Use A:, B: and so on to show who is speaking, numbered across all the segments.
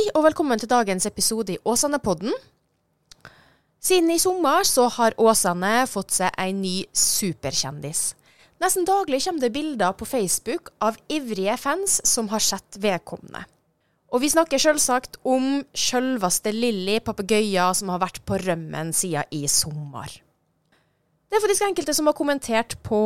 A: Hei og velkommen til dagens episode i Åsane-podden. Siden i sommer så har Åsane fått seg en ny superkjendis. Nesten daglig kommer det bilder på Facebook av ivrige fans som har sett vedkommende. Og vi snakker selvsagt om sjølveste Lilly, papegøyen som har vært på rømmen siden i sommer. Det er faktisk enkelte som har kommentert på,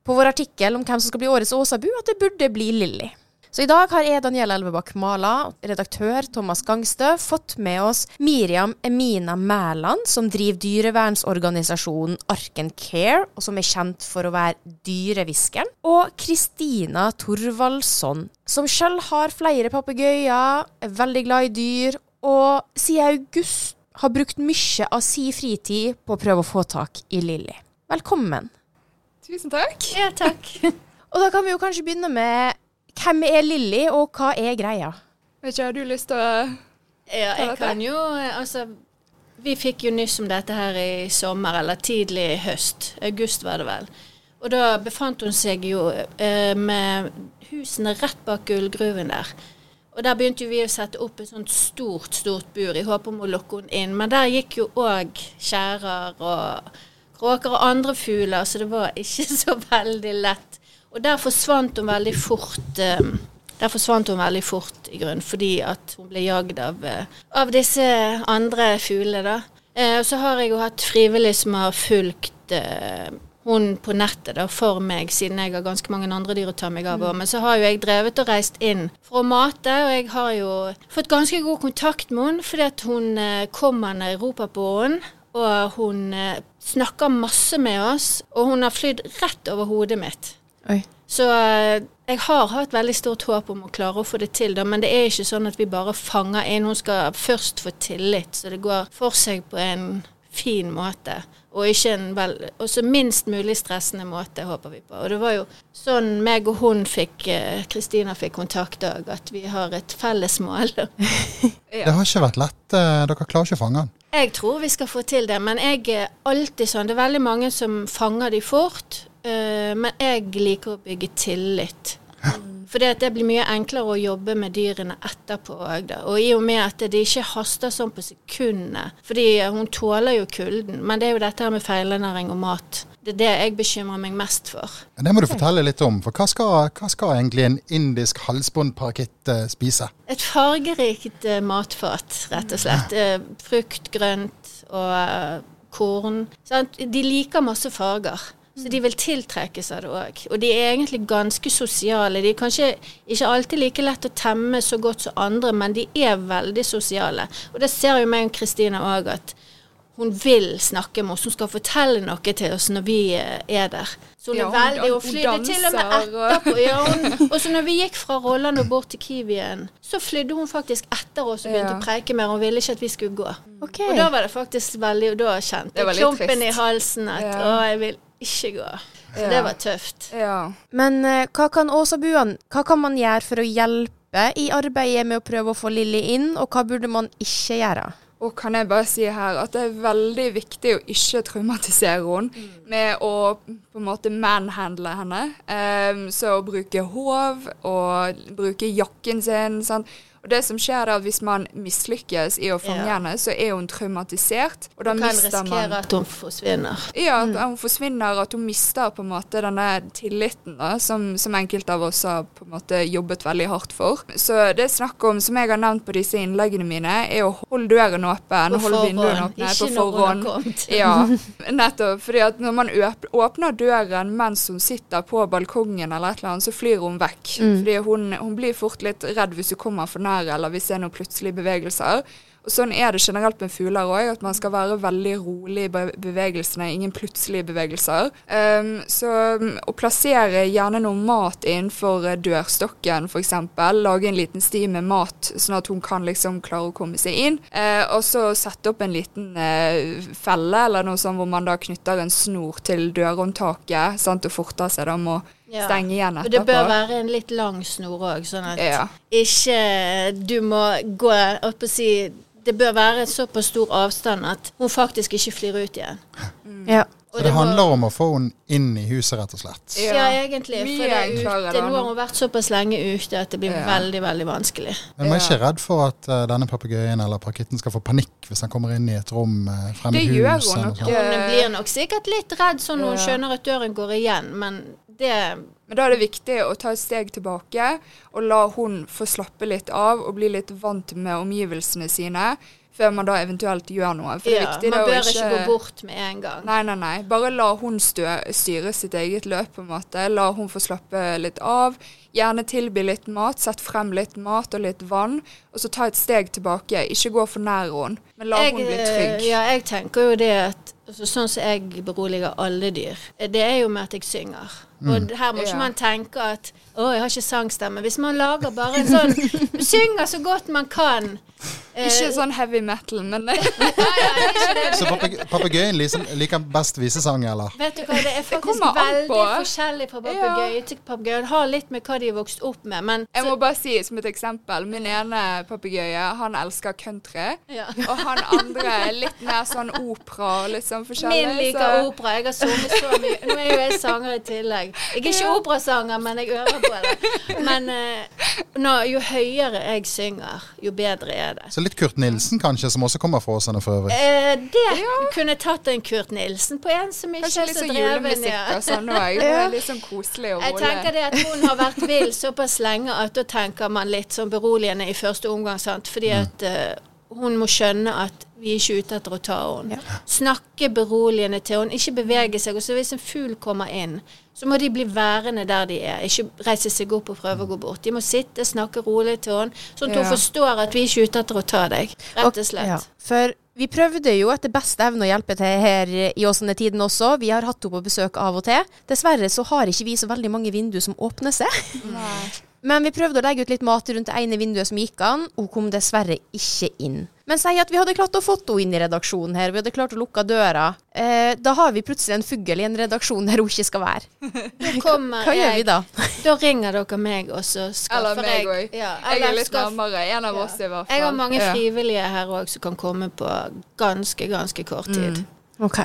A: på vår artikkel om hvem som skal bli årets Åsabu, at det burde bli Lilly. Så i dag har jeg, Daniel Elvebakk Mala, redaktør Thomas Gangstø, fått med oss Miriam Emina Mæland, som driver dyrevernsorganisasjonen Arken Care, og som er kjent for å være dyrehviskeren, og Kristina Thorvaldsson, som sjøl har flere papegøyer, er veldig glad i dyr, og siden august har brukt mye av si fritid på å prøve å få tak i Lilly. Velkommen.
B: Tusen takk.
C: Ja, takk.
A: og da kan vi jo kanskje begynne med hvem er Lilly, og hva er greia?
B: Vet ikke, Har du lyst til å
C: Ja, jeg kan jo Altså, vi fikk jo nyss om dette her i sommer, eller tidlig i høst. August var det vel. Og da befant hun seg jo eh, med husene rett bak gullgruven der. Og der begynte jo vi å sette opp et sånt stort, stort bur i håp om å lokke henne inn. Men der gikk jo òg skjærer og kråker og andre fugler, så det var ikke så veldig lett og der forsvant hun veldig fort. Eh, der forsvant hun veldig fort i grunn, fordi at hun ble jagd av, eh, av disse andre fuglene. da. Eh, så har jeg jo hatt frivillig som har fulgt eh, hun på nettet da, for meg, siden jeg har ganske mange andre dyr å ta meg av. Mm. Men så har jo jeg drevet og reist inn for å mate, og jeg har jo fått ganske god kontakt med henne, fordi at hun eh, kommer på henne. Og hun eh, snakker masse med oss, og hun har flydd rett over hodet mitt. Oi. Så eh, jeg har hatt veldig stort håp om å klare å få det til, da, men det er ikke sånn at vi bare fanger inn. Hun skal først få tillit, så det går for seg på en fin måte. Og ikke en vel, også minst mulig stressende måte, håper vi på. Og det var jo sånn meg og hun fikk eh, Kristina fikk kontakt òg, at vi har et felles mål. ja.
D: Det har ikke vært lett. Eh, dere klarer ikke å fange den?
C: Jeg tror vi skal få til det, men jeg er alltid sånn. Det er veldig mange som fanger de fort. Uh, men jeg liker å bygge tillit. For det blir mye enklere å jobbe med dyrene etterpå òg, Og i og med at det ikke haster sånn på sekundene. Fordi hun tåler jo kulden. Men det er jo dette her med feilernæring og mat. Det er det jeg bekymrer meg mest for.
D: Det må du fortelle litt om. For hva skal, hva skal egentlig en indisk halsbåndparakitt uh, spise?
C: Et fargerikt uh, matfat, rett og slett. frukt, grønt og korn. Sant? De liker masse farger. Så de vil tiltrekkes av det òg. Og de er egentlig ganske sosiale. De er kanskje ikke alltid like lett å temme så godt som andre, men de er veldig sosiale. Og det ser jo meg og Kristina òg, at hun vil snakke med oss. Hun skal fortelle noe til oss når vi eh, er der. Så hun ja, er veldig Hun flydde til og med etterpå. Ja, hun, og så når vi gikk fra Rolland og bort til Kiwien, så flydde hun faktisk etter oss og begynte ja. å preike mer. Hun ville ikke at vi skulle gå. Okay. Og da var det faktisk veldig Og da kjente jeg klumpen i halsen at ja. å, jeg vil ikke gå. Så ja. det var tøft.
A: Ja. Men uh, hva kan Åsabuene Hva kan man gjøre for å hjelpe i arbeidet med å prøve å få Lilly inn, og hva burde man ikke gjøre?
B: Og kan jeg bare si her at det er veldig viktig å ikke traumatisere henne mm. med å på en måte manhandle henne. Um, så å bruke håv og bruke jakken sin. Sånn. Og det som skjer er at Hvis man mislykkes i å fange henne, så er hun traumatisert. Og da
C: kan mister man risikere at hun forsvinner.
B: Ja, at mm. hun forsvinner, at hun mister på en måte denne tilliten da, som, som enkelte av oss har på en måte jobbet veldig hardt for. Så det er snakk om, som jeg har nevnt på disse innleggene mine, er å holde døren åpen, holde vinduene åpne
C: på forhånd.
B: Ja, nettopp. fordi at når man åpner døren mens hun sitter på balkongen eller et eller annet, så flyr hun vekk. Mm. Fordi hun, hun blir fort litt redd hvis du kommer for nær nære, eller hvis det er noen plutselige bevegelser. Og Sånn er det generelt med fugler òg, at man skal være veldig rolig i bevegelsene. Ingen plutselige bevegelser. Um, så um, å plassere gjerne noe mat innenfor dørstokken f.eks. Lage en liten sti med mat, sånn at hun kan liksom klare å komme seg inn. Uh, og så sette opp en liten uh, felle eller noe sånt hvor man da knytter en snor til dørhåndtaket sant, og forter seg da med ja. stenge igjen etterpå.
C: Og Det bør være en litt lang snor òg, sånn at ja. ikke du må gå opp og si Det bør være såpass stor avstand at hun faktisk ikke flyr ut igjen.
A: Mm. Ja.
D: Så det handler om å få henne inn i huset, rett og slett.
C: Ja, egentlig. For det er ute, nå har hun vært såpass lenge ute at det blir
B: Ja.
C: veldig, veldig vanskelig.
D: Men man er ikke redd for at uh, denne papegøyen eller parkitten skal få panikk hvis han kommer inn i et rom uh, fremme
B: Det gjør hun nok.
C: Hun blir nok sikkert litt redd sånn når hun skjønner at døren går igjen, men det
B: Men da er det viktig å ta et steg tilbake og la hun få slappe litt av og bli litt vant med omgivelsene sine, før man da eventuelt gjør noe. For det er viktig
C: Man
B: det
C: bør ikke gå bort med en gang.
B: Nei, nei, nei. Bare la hun styre sitt eget løp, på en måte. La hun få slappe litt av. Gjerne tilby litt mat. Sett frem litt mat og litt vann. Og så ta et steg tilbake. Ikke gå for nær henne, men la
C: jeg,
B: hun bli
C: eh,
B: trygg.
C: Ja, jeg tenker jo det at altså, Sånn som jeg beroliger alle dyr, eh, det er jo med at jeg synger. Og her må ikke
B: Ja.
C: man tenke at å, jeg har ikke sangstemme. Hvis man lager bare en sånn Synger så godt man kan. eh,
B: Ikke sånn heavy metal, men
D: Så papeg- papegøyen liksom, liker best visesang, eller?
C: Vet du hva, det er faktisk
B: det
C: veldig
B: på.
C: forskjellig fra papegøye til papegøye. Det har litt med hva de er vokst opp med, men
B: jeg må bare si som et eksempel. Min ene papegøye, han elsker country.
C: ja.
B: Og han andre er litt mer sånn opera litt sånn forskjellig.
C: Min liker
B: så-
C: opera. Jeg har sunget så mye. Nå er jo jeg sanger i tillegg. Jeg er ikke operasanger, men jeg øver på det. Men eh, nå, jo høyere jeg synger, jo bedre er det.
D: Så litt Kurt Nilsen kanskje, som også kommer fra Åsane for øvrig.
C: Eh, det kunne tatt en Kurt Nilsen på en som ikke
B: Kanskje
C: er
B: litt
C: så
B: sånn
C: dreven.
B: julemusikk
C: Ja.
B: og sånn òg. Det er litt sånn koselig og rolig.
C: Jeg tenker det at hun har vært vill såpass lenge at da tenker man litt sånn beroligende i første omgang, sant. Fordi at uh, hun må skjønne at vi er ikke ute etter å ta henne. Snakke beroligende til henne, ikke bevege seg. Og så hvis en fugl kommer inn, så må de bli værende der de er. Ikke reise seg opp og prøve å gå bort. De må sitte, snakke rolig til henne, sånn at hun forstår at vi er ikke ute etter å ta deg. Rett og slett.
A: Ja, for vi prøvde jo etter beste evne å hjelpe til her i Åsane-tiden også. Vi har hatt henne på besøk av og til. Dessverre så har ikke vi så veldig mange vinduer som åpner seg.
B: Nei.
A: Men vi prøvde å legge ut litt mat rundt det ene vinduet som gikk an. Hun kom dessverre ikke inn. Men si at vi hadde klart å få henne inn i redaksjonen her. Vi hadde klart å lukke døra. Eh, da har vi plutselig en fugl i en redaksjon der hun ikke skal være.
C: Da kommer
A: Hva gjør vi da?
C: Da ringer dere meg, og så skaffer
B: Eller meg òg.
C: Ja,
B: Jeg er litt
C: skaff-
B: nærmere. En av
C: Ja.
B: oss, i hvert fall.
C: Jeg har mange frivillige her òg som kan komme på ganske, ganske kort tid.
A: OK.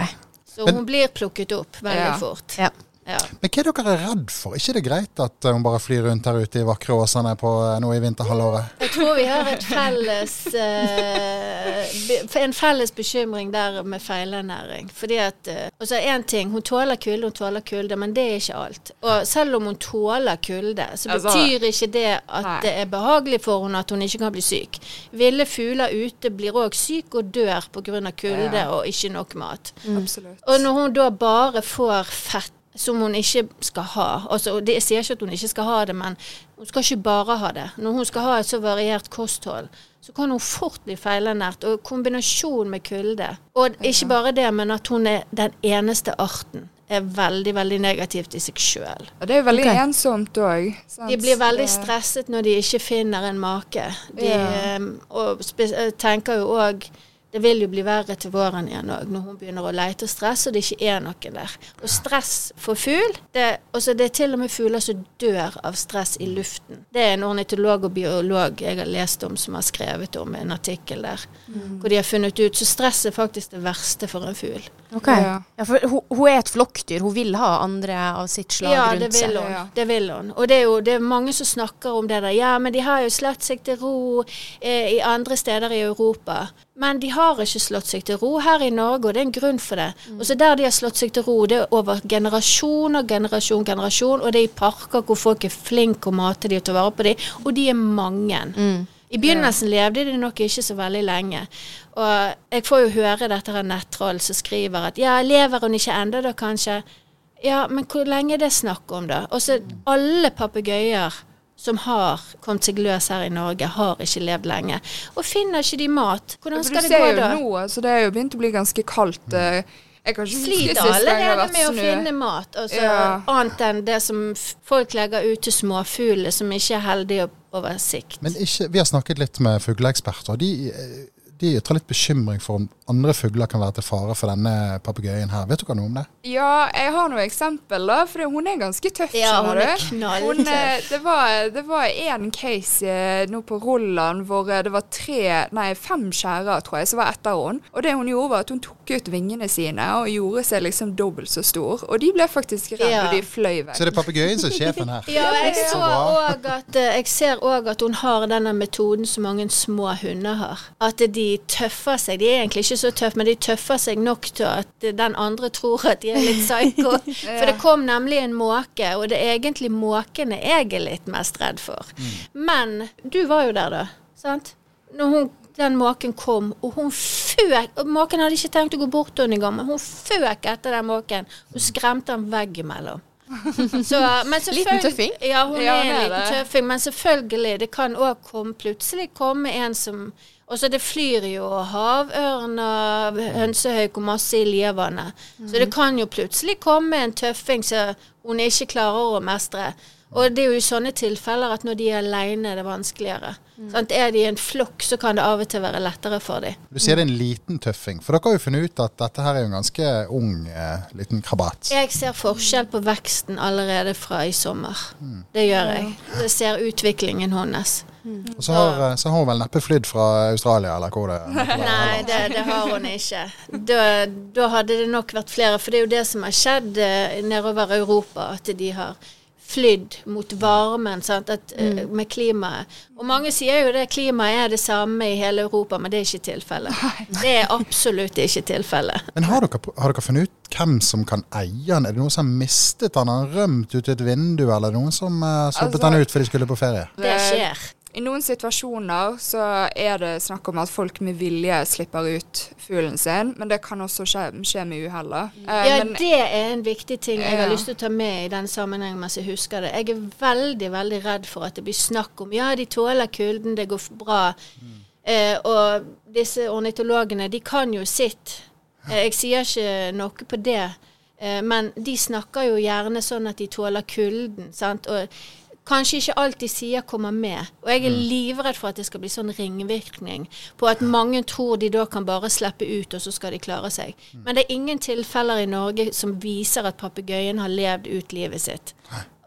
C: Så hun blir plukket opp veldig
B: Ja.
C: fort.
A: Ja.
C: Ja.
D: Men hva er dere redd for? ikke det greit at eh, hun bare flyr rundt her ute i vakre Åsane på eh, nå i vinterhalvåret?
C: Jeg tror vi har et felles eh, en felles bekymring der med feilernæring. Fordi at eh, altså en ting, Hun tåler kulde, hun tåler kulde, men det er ikke alt. Og selv om hun tåler kulde, så
B: Altså,
C: betyr ikke det at
B: nei.
C: det er behagelig for henne at hun ikke kan bli syk. Ville fugler ute blir òg syke og dør pga. kulde
B: Ja.
C: og ikke nok mat.
B: Mm.
C: Og når hun da bare får fett som hun ikke skal ha altså, det, Jeg sier ikke at hun ikke skal ha det, men hun skal ikke bare ha det. Når hun skal ha et så variert kosthold, så kan hun fort bli feilernært. Og kombinasjon med kulde. Og ikke bare det, men at hun er den eneste arten, er veldig, veldig negativt i seg sjøl.
B: Og det er veldig
A: okay.
B: ensomt òg.
C: De blir veldig stresset når de ikke finner en make. De,
B: Ja.
C: eh, og tenker jo òg det vil jo bli verre til våren igjen òg, når hun begynner å leite og stress, og det ikke er noe der. Og stress for fugl det, altså det er til og med fugler som dør av stress i luften. Det er en ornitolog og biolog jeg har lest om, som har skrevet om en artikkel der. Hvor de har funnet ut Så stress er faktisk det verste for en fugl.
A: Ok.
B: Ja.
A: Ja, for hun, hun er et flokkdyr. Hun vil ha andre av sitt slag
C: Ja, det
A: rundt seg.
C: hun.
B: Ja.
C: Det vil hun. Og det er jo det er mange som snakker om det der. Ja, men de har jo slått seg til ro eh, i andre steder i Europa. Men de har ikke slått seg til ro her i Norge, og det er en grunn for det. Og så der de har slått seg til ro, det er over generasjon og generasjon, generasjon, og det er i parker hvor folk er flinke å mate de og ta vare på de, og de er mange. I begynnelsen levde de nok ikke så veldig lenge. Og jeg får jo høre dette av nettroll som skriver at ja, lever hun ikke ennå da, kanskje? Ja, men hvor lenge er det snakk om, da? Og så alle papegøyer som har kommet seg løs her i Norge, har ikke levd lenge. Og finner ikke de mat, hvordan skal det gå da?
B: du ser jo nå, altså det er jo begynt å bli ganske kaldt. eh, Jeg kan ikke
C: Sliter allerede med å finne mat. Altså,
B: Ja.
C: Annet enn det som folk legger ut til småfuglene, som ikke er heldige over sikt.
D: Men ikke, vi har snakket litt med fugleeksperter. og De, eh, de ytrer litt bekymring for om andre fugler kan være til fare for denne papegøyen her. Vet du hva noe om det?
B: Ja, jeg har noe eksempel, da. For hun er ganske tøff,
C: Ja, hun er knalltøff.
B: Hun, eh, det var det var en case eh, nå på Rolland hvor eh, det var tre, nei fem skjærer, tror jeg, som var etter henne. Og det hun gjorde, var at hun tok ut vingene sine og gjorde seg liksom dobbelt så stor. Og de ble faktisk redde,
C: Ja.
B: og de fløy vekk.
D: Så det er papegøyen som er sjefen her.
C: Ja, jeg,
D: Så
C: så også at, jeg ser òg at hun har denne metoden som mange små hunder har. At de tøffer seg. De er egentlig ikke så tøffe, men de tøffer seg nok til at den andre tror at de er litt psycho. For det kom nemlig en måke, og det er egentlig måkene jeg er litt mest redd for. Men du var jo der, da. Sant? Når hun, den måken kom, og hun føk og Måken hadde ikke tenkt å gå bort til henne engang, men hun føk etter den måken og skremte ham veggimellom. Så, men
A: Liten tøffing?
C: Ja, hun
B: Ja,
C: er en liten tøffing. Men selvfølgelig, det kan òg plutselig komme en som Og så det flyr jo havørn og hønsehauk og masse i Liavannet. Så det kan jo plutselig komme en tøffing som hun ikke klarer å mestre. Og det er jo i sånne tilfeller at når de er aleine, det vanskeligere. vanskeligere. Sånn, Er de i en flokk, så kan det av og til være lettere for dem.
D: Du sier det er en liten tøffing. For dere har jo funnet ut at dette her er en ganske ung eh, liten krabat.
C: Jeg ser forskjell på veksten allerede fra i sommer. Det gjør jeg. Jeg ser utviklingen hennes.
D: Og så har, eh, så har hun vel neppe flydd fra Australia, eller hvor det er?
C: Nei, det, det har hun ikke. Da, da hadde det nok vært flere. For det er jo det som har skjedd eh, nedover Europa, at de har flydd mot varmen sant? At, mm. med klimaet. Og mange sier jo det klimaet er det samme i hele Europa, men det er ikke tilfellet. Det er absolutt ikke tilfellet.
D: Men har dere, har dere funnet ut hvem som kan eie den? Er det noen som har mistet den? Har han rømt ut et vindu, eller er det noen som uh, sluppet
B: Altså-
D: den ut fordi de skulle på ferie?
C: Det skjer.
B: I noen situasjoner så er det snakk om at folk med vilje slipper ut fuglen sin, men det kan også skje, skje med uhell. da. Eh,
C: Ja,
B: men-
C: det er en viktig ting jeg har lyst til å ta med i den sammenhengen mens jeg husker det. Jeg er veldig, veldig redd for at det blir snakk om ja, de tåler kulden, det går bra. bra. Eh, og disse ornitologene, de kan jo sitt. Eh, jeg sier ikke noe på det, eh, men de snakker jo gjerne sånn at de tåler kulden. sant? Og kanskje ikke alt de sier kommer med. Og jeg er livredd for at det skal bli sånn ringvirkning på at mange tror de da kan bare slippe ut, og så skal de klare seg. Men det er ingen tilfeller i Norge som viser at papegøyen har levd ut livet sitt.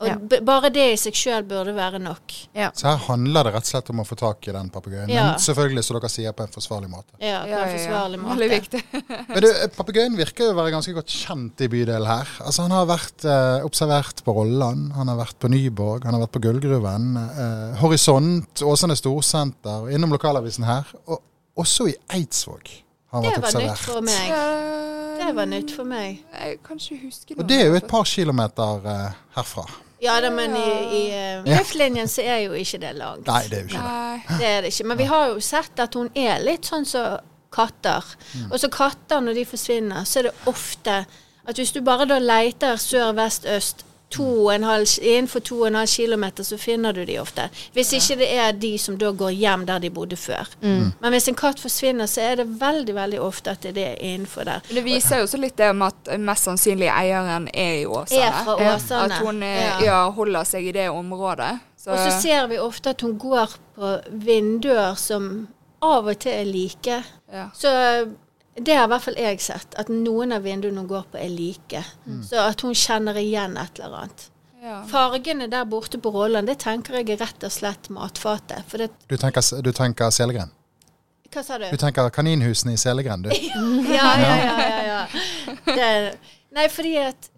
C: Og
A: Ja.
C: bare det i seg sjøl burde være nok.
A: Ja.
D: Så her handler det rett og slett om å få tak i den papegøyen.
C: Ja.
D: Men selvfølgelig, som dere sier, på en forsvarlig måte.
C: Ja, på
B: Ja,
C: en
B: ja, ja.
C: forsvarlig måte.
B: Veldig viktig.
D: Men du, Papegøyen virker jo å være ganske godt kjent i bydelen her. Altså Han har vært eh, observert på Rolland, han har vært på Nyborg, han har vært på Gullgruven. Eh, Horisont, Åsane Storsenter, innom lokalavisen her. Og også i Eidsvåg har han
C: Det
D: vært
C: var nytt for meg.
B: Eh,
C: Det var nytt for meg.
B: Jeg kan ikke huske noe.
D: Og det er jo et par kilometer eh, herfra.
C: Ja da, men i, i eh,
D: Ja.
C: så er jo ikke det langt.
D: Nei, det er jo ikke det.
B: Nei.
C: Det er det ikke. Men vi har jo sett at hun er litt sånn som katter. Og så katter, når de forsvinner, så er det ofte at hvis du bare da leter sør, vest, øst innenfor 2,5 km, så finner du de ofte. Hvis ikke det er de som da går hjem der de bodde før. Men hvis en katt forsvinner, så er det veldig veldig ofte at det er innenfor der.
B: Det viser jo også litt det om at mest sannsynlig eieren er i Åsane.
C: Er fra Åsane.
B: At hun eh,
C: Ja.
B: ja. holder seg i det området. Så,
C: Og så ser vi ofte at hun går på vinduer som av og til er like.
B: ja.
C: Så det har i hvert fall jeg sett, at noen av vinduene hun går på er like. Så at hun kjenner igjen et eller annet.
B: Ja.
C: Fargene der borte på Rolland, det tenker jeg er rett og slett matfatet. For det
D: Du tenker, du tenker Selegren?
C: Hva sa du?
D: Du tenker kaninhusene i Selegren, du?
C: Ja, ja, ja. ja, ja. Det, nei, fordi at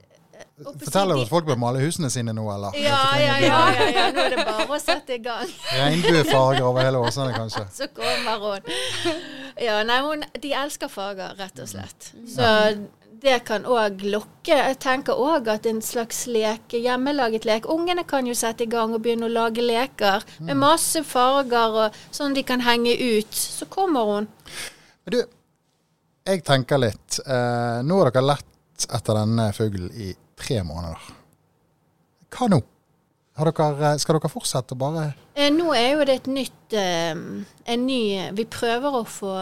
D: Forteller
C: du
D: at folk bør male husene sine nå, eller?
C: ja, ja, ja, ja, ja. Nå er det bare å sette i gang.
D: Regnbuefarger over hele Åsane, kanskje?
C: Så kommer hun. Ja, nei, hun, de elsker farger, rett og slett. Så det kan òg lokke. Jeg tenker òg at en slags leke, hjemmelaget lek Ungene kan jo sette i gang og begynne å lage leker med masse farger, og sånn de kan henge ut. Så kommer hun.
D: Men du, jeg tenker litt. Eh, nå har dere lett etter denne fuglen i tre måneder. Hva nå? Har dere, eh, skal dere fortsette å bare
C: Eh, Nå er jo det et nytt eh, En ny Vi prøver å få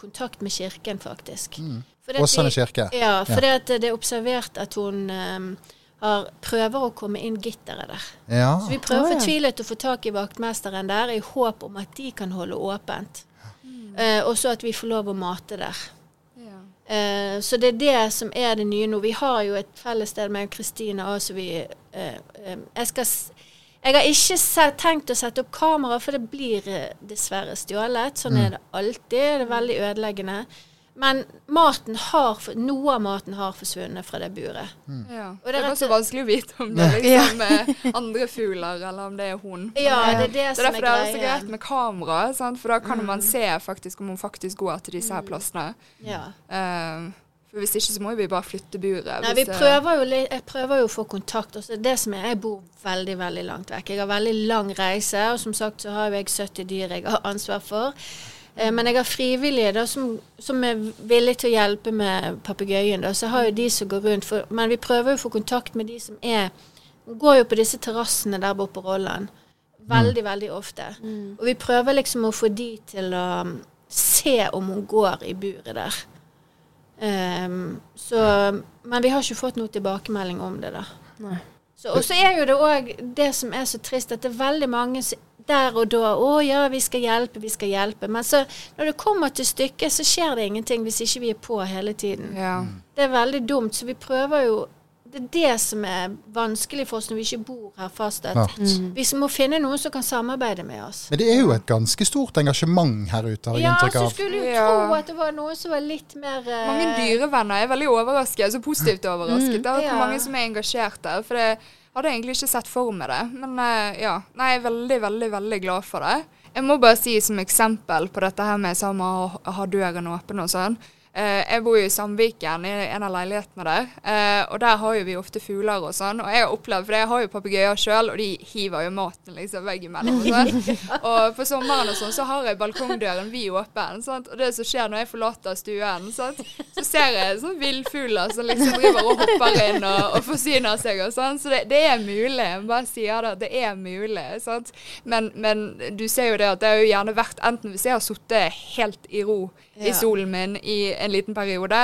C: kontakt med kirken, faktisk. Mm.
D: Åsane kirke?
C: Ja, for det er observert at hun eh, har, prøver å komme inn gitteret der.
D: Ja.
C: Så vi prøver
A: Å, ja.
C: fortvilet å få tak i vaktmesteren der, i håp om at de kan holde åpent. Eh, og så at vi får lov å mate der. Eh, så det er det som er det nye nå. Vi har jo et felles sted med Kristina òg, vi eh, eh, Jeg skal jeg har ikke tenkt å sette opp kamera, for det blir eh, dessverre stjålet. Sånn er det alltid. Det er veldig ødeleggende. Men maten har, noe av maten har forsvunnet fra det buret.
B: Ja.
C: Og
B: det
C: det er også
B: så vanskelig å vite om det liksom er andre fugler, eller om det er hun.
C: Ja, det er det
B: det er
C: som er
B: derfor det er så greit med kamera, sant? for da kan man se faktisk om hun faktisk går til disse her plassene.
C: Ja.
B: Uh, for hvis ikke så må vi bare flytte buret.
C: Nei, vi prøver jo jeg prøver jo å få kontakt. Også. det som er, Jeg bor veldig veldig langt vekk. Jeg har veldig lang reise, og som sagt så har jeg 70 dyr jeg har ansvar for. Eh, men jeg har frivillige da, som, som er villige til å hjelpe med papegøyen. Så jeg har jo de som går rundt. For, men vi prøver jo å få kontakt med de som er Hun går jo på disse terrassene der borte på Rolland. Veldig, veldig ofte. Og vi prøver liksom å få de til å um, se om hun går i buret der. Um, så, men vi har ikke fått noe tilbakemelding om det, da.
A: Nei.
C: Så, og så er jo det òg det som er så trist, at det er veldig mange som der og da 'Å ja, vi skal hjelpe, vi skal hjelpe'. Men så når det kommer til stykket, så skjer det ingenting hvis ikke vi er på hele tiden.
B: Ja.
C: Det er veldig dumt, så vi prøver jo Det er det som er vanskelig for oss når vi ikke bor her fast. At
D: Klart.
C: vi må finne noen som kan samarbeide med oss.
D: Men det er jo et ganske stort engasjement her ute, har jeg
C: Ja,
D: inntrykk
C: så
D: av.
C: skulle jo
B: Ja.
C: tro at det var noen som var litt mer uh...
B: Mange dyrevenner er veldig overrasket, altså positivt overrasket. Det er
C: Ja.
B: mange som er engasjert der. For det hadde jeg egentlig ikke sett for meg det. Men uh, ja, nei, jeg er veldig, veldig, veldig glad for det. Jeg må bare si som eksempel på dette her med å ha døren åpen og sånn. Eh, jeg bor jo i Sandviken, i en av leilighetene der. Eh, og der har jo vi ofte fugler og sånn. Og jeg har opplevd, for jeg har jo papegøyer sjøl, og de hiver jo maten liksom veggimellom. og Sånn. og på sommeren og sånn så har jeg balkongdøren vid åpen. Sant? Og det som skjer når jeg forlater stuen, sant? så ser jeg sånn villfugler som liksom driver og hopper inn og, og forsyner seg og sånn. Så det, det er mulig. Jeg bare sier det, det er mulig. Sant? Men, men du ser jo det at det har jo gjerne vært enten hvis jeg har sittet helt i ro i solen min i en liten periode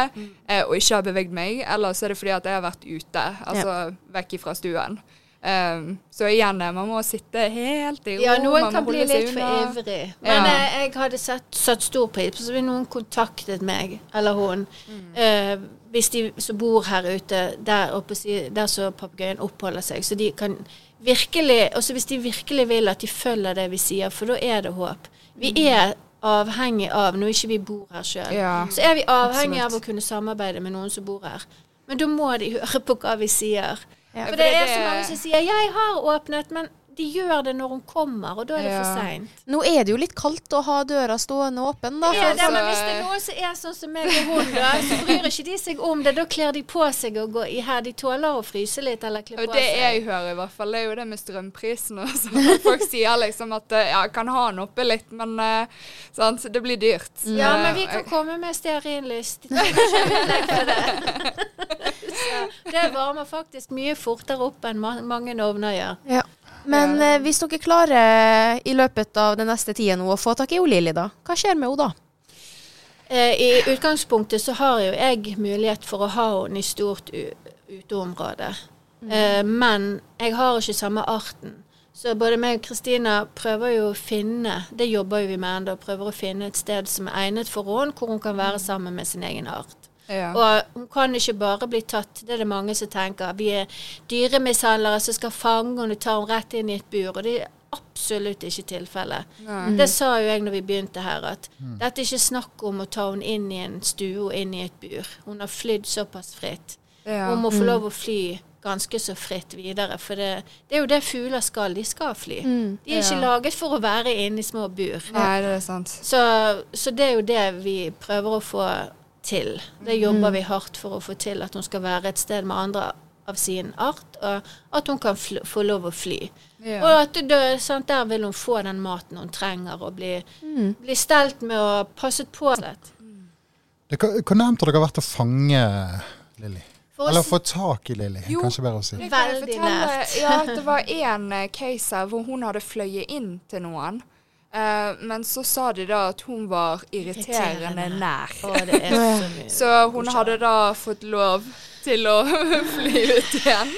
B: eh, og ikke har beveget meg, eller så er det fordi at jeg har vært ute, altså vekk fra stuen. Um, så igjen, eh, man må sitte helt i ro.
C: Ja, noen kan bli litt for ivrig. Men
B: Ja.
C: eh, jeg hadde sett, satt stor pris på hvis noen kontaktet meg, eller hun,
B: Mm.
C: uh, hvis de som bor her ute, der oppe, der så papegøyen oppholder seg, så de kan virkelig også hvis de virkelig vil at de følger det vi sier, for da er det håp. Vi er avhengig av, når ikke vi bor her sjøl.
B: Ja,
C: så er vi avhengig av å kunne samarbeide med noen som bor her. Men da må de høre på hva vi sier.
A: Ja,
C: For
B: for
C: det er
B: det-
C: så mange som sier 'jeg har åpnet', men de gjør det når hun kommer, og da er det
B: Ja.
C: for seint.
A: Nå er det jo litt kaldt å ha døra stående åpen, da.
C: Ja, det, men hvis det er noen som er sånn som meg og hun, da, så bryr ikke de seg om det. Da kler de på seg og går i her. De tåler å fryse litt eller kle
B: Og
C: seg.
B: det jeg hører i hvert fall, det er jo det med strømprisen. og sånn. Folk sier liksom at eh, ja, kan ha den oppe litt, men eh, sant, det blir dyrt.
C: Ja,
B: Eh,
C: men vi kan komme med stearinlyst. Det. Varmer faktisk mye fortere opp enn mange ovner gjør.
A: Ja. Men eh, hvis dere klarer i løpet av den neste tida nå å få tak i Lilly, da, hva skjer med henne da?
C: Eh, I utgangspunktet så har jo jeg mulighet for å ha henne i stort uteområde. Mm. Eh, men jeg har ikke samme arten. Så både meg og Kristina prøver jo å finne, det jobber jo vi med ennå, prøver å finne et sted som er egnet for henne, hvor hun kan være sammen med sin egen art.
B: Ja.
C: Og hun kan ikke bare bli tatt, det er det mange som tenker. Vi er dyremishandlere som skal fange henne og ta henne rett inn i et bur. Og det er absolutt ikke tilfellet. Det sa jo jeg når vi begynte her, at dette er ikke snakk om å ta henne inn i en stue og inn i et bur. Hun har flydd såpass fritt.
B: Ja.
C: Hun må få lov å fly ganske så fritt videre. For det, det er jo det fugler skal. De skal fly. De er ikke
B: Ja.
C: laget for å være inne i små bur.
B: Nei, det er sant.
C: Så, så det er jo det vi prøver å få til. Det jobber vi hardt for å få til, at hun skal være et sted med andre av sin art, og at hun kan fl få lov å fly.
B: Ja.
C: Og at det, sant, der vil hun få den maten hun trenger, og bli, bli stelt med og passet på.
D: Det, hvor hvor har dere vært å fange Lilly? Eller få tak i Lilly, kanskje bedre å si.
C: Veldig nært.
B: Ja, det var en eh, case her hvor hun hadde fløyet inn til noen. Eh, men så sa de da at hun var irriterende
C: Irriterende.
B: nær.
C: Oh, så.
B: Så hun hadde da fått lov til å fly ut igjen.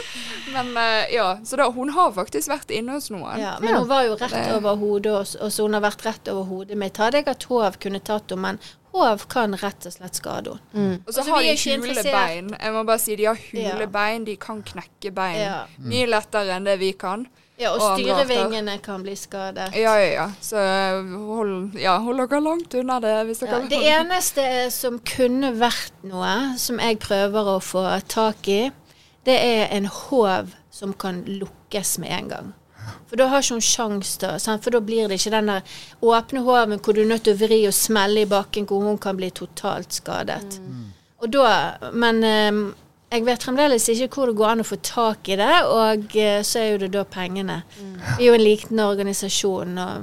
B: Men uh, ja, så da, hun har faktisk vært inne hos noen.
C: Ja, men hun var jo rett over hodet, og, og så hun har vært rett over hodet mitt. Hadde jeg hatt håv, kunne tatt henne, men håv kan rett og slett skade henne.
B: Og så
C: Altså,
B: har de hule bein. Jeg må bare si de har hule
C: Ja.
B: bein, de kan knekke bein.
C: Ja.
B: Mye lettere enn det vi kan.
C: Ja, og
B: Og
C: styrevingene kan bli skadet.
B: Ja, ja, ja. Så eh, hold, ja, hold dere langt unna det hvis
C: Ja,
B: kan.
C: det eneste som kunne vært noe, som jeg prøver å få tak i, det er en håv som kan lukkes med en gang. For da har ikke hun sjans da, sant? For da blir det ikke den der åpne håven hvor du er nødt til å vri og smelle i bakken, hvor hun kan bli totalt skadet. Og da, Men eh, jeg vet fremdeles ikke hvor det går an å få tak i det, og eh, så er jo det da pengene. Vi er jo en liten organisasjon. og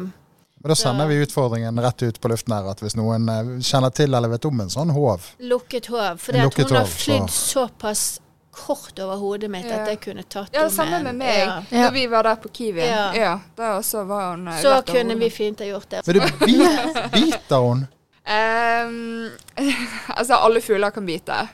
D: Men da sender vi utfordringen rett ut på luften her, at hvis noen eh, kjenner til eller vet om en sånn håv
C: Lukket håv. For hun har flydd
D: så-
C: såpass kort over hodet mitt
B: Ja.
C: at jeg kunne tatt
B: Ja,
C: henne
B: samme med meg.
C: Ja.
A: Ja.
B: Da vi var der på Kiwi.
C: Ja.
B: Ja. da også var hun eh,
C: Så kunne
B: hodet.
C: vi fint ha gjort det.
D: Men du, bit, biter hun?
B: Um, altså, alle fugler kan bite.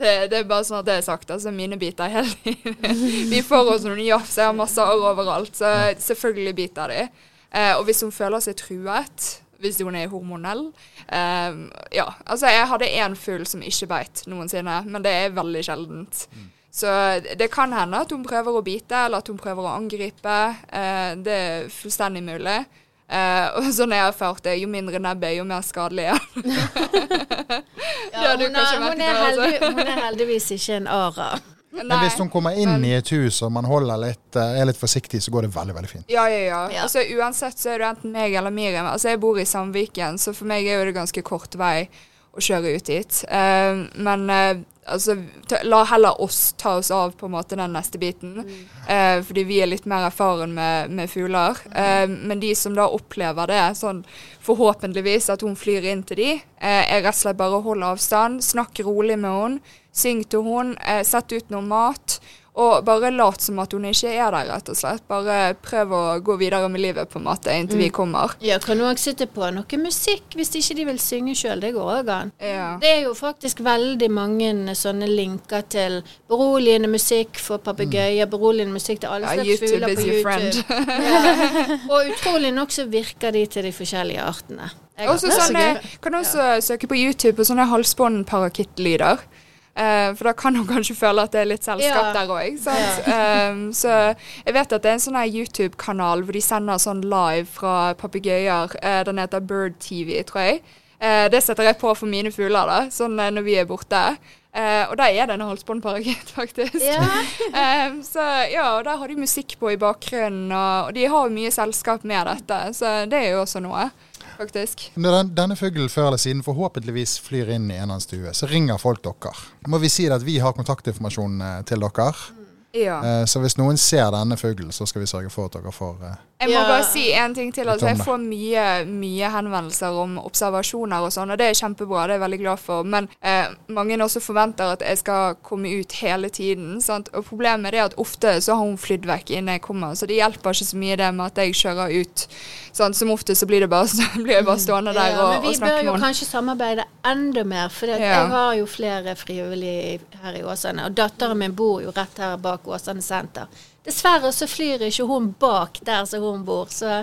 B: Det, det er bare sånn at det er sagt. Altså, mine biter hele tiden. Vi får oss noen jafs, jeg har masse arr overalt, så selvfølgelig biter de. Eh, og hvis hun føler seg truet, hvis hun er hormonell eh, Ja, altså, jeg hadde én fugl som ikke beit noensinne, men det er veldig sjeldent. Så det kan hende at hun prøver å bite, eller at hun prøver å angripe. Eh, det er fullstendig mulig. Eh, og sånn jeg har erfart det, jo mindre nebb er, jo mer skadelig er ja, Det
C: hun, er, hun, er
B: altså.
C: heldig, hun er heldigvis ikke en ara.
D: Men hvis hun kommer inn i et hus og man holder litt, eh, er litt forsiktig, så går det veldig veldig fint.
B: Ja, ja, ja.
C: Ja.
B: Altså, uansett så er det enten meg eller Miriam. Altså, jeg bor i Sandviken, så for meg er det ganske kort vei å kjøre ut dit. Uh, men eh, altså, la heller oss ta oss av på en måte den neste biten. Eh, fordi vi er litt mer erfaren med, med fugler. Eh, men de som da opplever det, sånn forhåpentligvis at hun flyr inn til de, eh, er rett og slett bare å holde avstand, snakke rolig med henne, syng til henne, eh, sett ut noe mat. Og bare lat som at hun ikke er der, rett og slett. Bare prøv å gå videre med livet på en måte inntil vi kommer.
C: Ja, kan òg sitte på noe musikk hvis ikke de vil synge sjøl. Det går òg an.
B: Ja.
C: Det er jo faktisk veldig mange sånne linker til beroligende musikk for papegøyer, beroligende musikk til alle
B: Ja,
C: slags
B: YouTube
C: fugler på. YouTube. Ja. Og utrolig nok så virker de til de forskjellige artene. Jeg
B: Også sånne, så kan også søke på YouTube på sånne halsbåndparakittlyder. Eh, for da kan hun kanskje føle at det er litt selskap
C: Ja.
B: der òg. så jeg vet at det er en sånn YouTube-kanal hvor de sender sånn live fra papegøyer. Uh, den heter Bird TV, tror jeg. Uh, det setter jeg på for mine fugler da, sånn når vi er borte. Og da er det en halsbåndparakitt, faktisk.
C: Ja.
B: um, så ja, og der har de musikk på i bakgrunnen, og, og de har jo mye selskap med dette, så det er jo også noe, faktisk.
D: Når den, denne fuglen før eller siden forhåpentligvis flyr inn i en eller annen stue, så ringer folk dere. Må vi si at vi har kontaktinformasjon eh, til dere.
B: Ja.
D: Eh, Så hvis noen ser denne fuglen, så skal vi sørge for at dere får eh,
B: Jeg må
C: Ja.
B: bare si en ting til. Altså, jeg får mye, mye henvendelser om observasjoner og sånn, og det er kjempebra. Det er jeg veldig glad for. Men eh, mange også forventer at jeg skal komme ut hele tiden. Sant? Og problemet er at ofte så har hun flydd vekk innen jeg kommer, så det hjelper ikke så mye det med at jeg kjører ut. Sant? Som ofte så blir, det bare, så blir jeg bare stående der
C: Ja,
B: og,
C: men vi bør jo
B: med
C: kanskje samarbeide enda mer, for
B: Ja.
C: jeg har jo flere frivillige her i Åsane. Og datteren min bor jo rett her bak Åsane senter. Dessverre så flyr ikke hun bak der som hun bor, så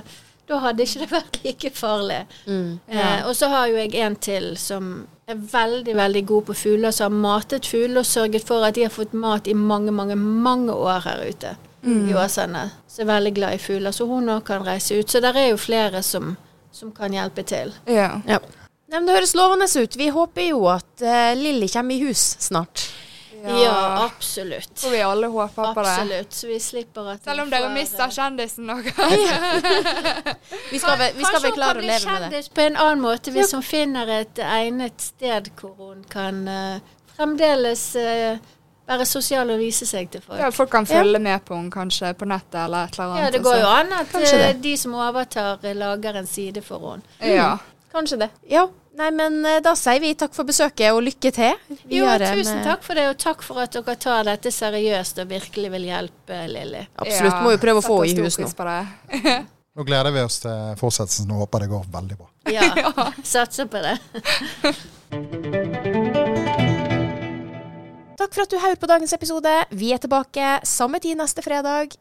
C: da hadde ikke det vært like farlig. Eh, og så har jo jeg en til som er veldig, veldig god på fugler, som har matet fugler og sørget for at de har fått mat i mange, mange, mange år her ute i Åsane. Så er veldig glad i fugler, så hun òg kan reise ut. Så der er jo flere som, som kan hjelpe til.
B: Ja.
A: Ja. Nei, men det høres lovende ut. Vi håper jo at uh, Lilly kommer i hus snart.
C: Ja, absolutt.
B: Og vi alle håper på det.
C: Absolutt. Så vi slipper at
B: Selv om dere
C: får,
B: mister
C: eh,
B: kjendisen noe.
A: Vi skal, vi skal vel klare å leve med
C: Kanskje hun kan
A: det.
C: bli kjendis på en annen måte hvis hun finner et egnet sted hvor hun kan uh, fremdeles uh, være sosial og vise seg til folk.
B: Ja, folk kan følge med på henne kanskje på nettet eller et eller annet.
C: Ja, det går jo
B: altså.
C: an at de som overtar, lager en side for henne.
B: Ja.
A: Kanskje det. Ja. Nei, men eh, da sier vi takk for besøket og lykke til.
C: Jo,
A: videre
C: tusen
A: med-
C: takk for det, og takk for at dere tar dette seriøst og virkelig vil hjelpe Lilly.
A: Absolutt. Må jo prøve å få i hus nå.
D: Nå gleder vi oss til fortsettelsen og håper det går veldig bra.
C: Ja, satser på det.
A: Takk for at du hører på dagens episode. Vi er tilbake samme tid neste fredag.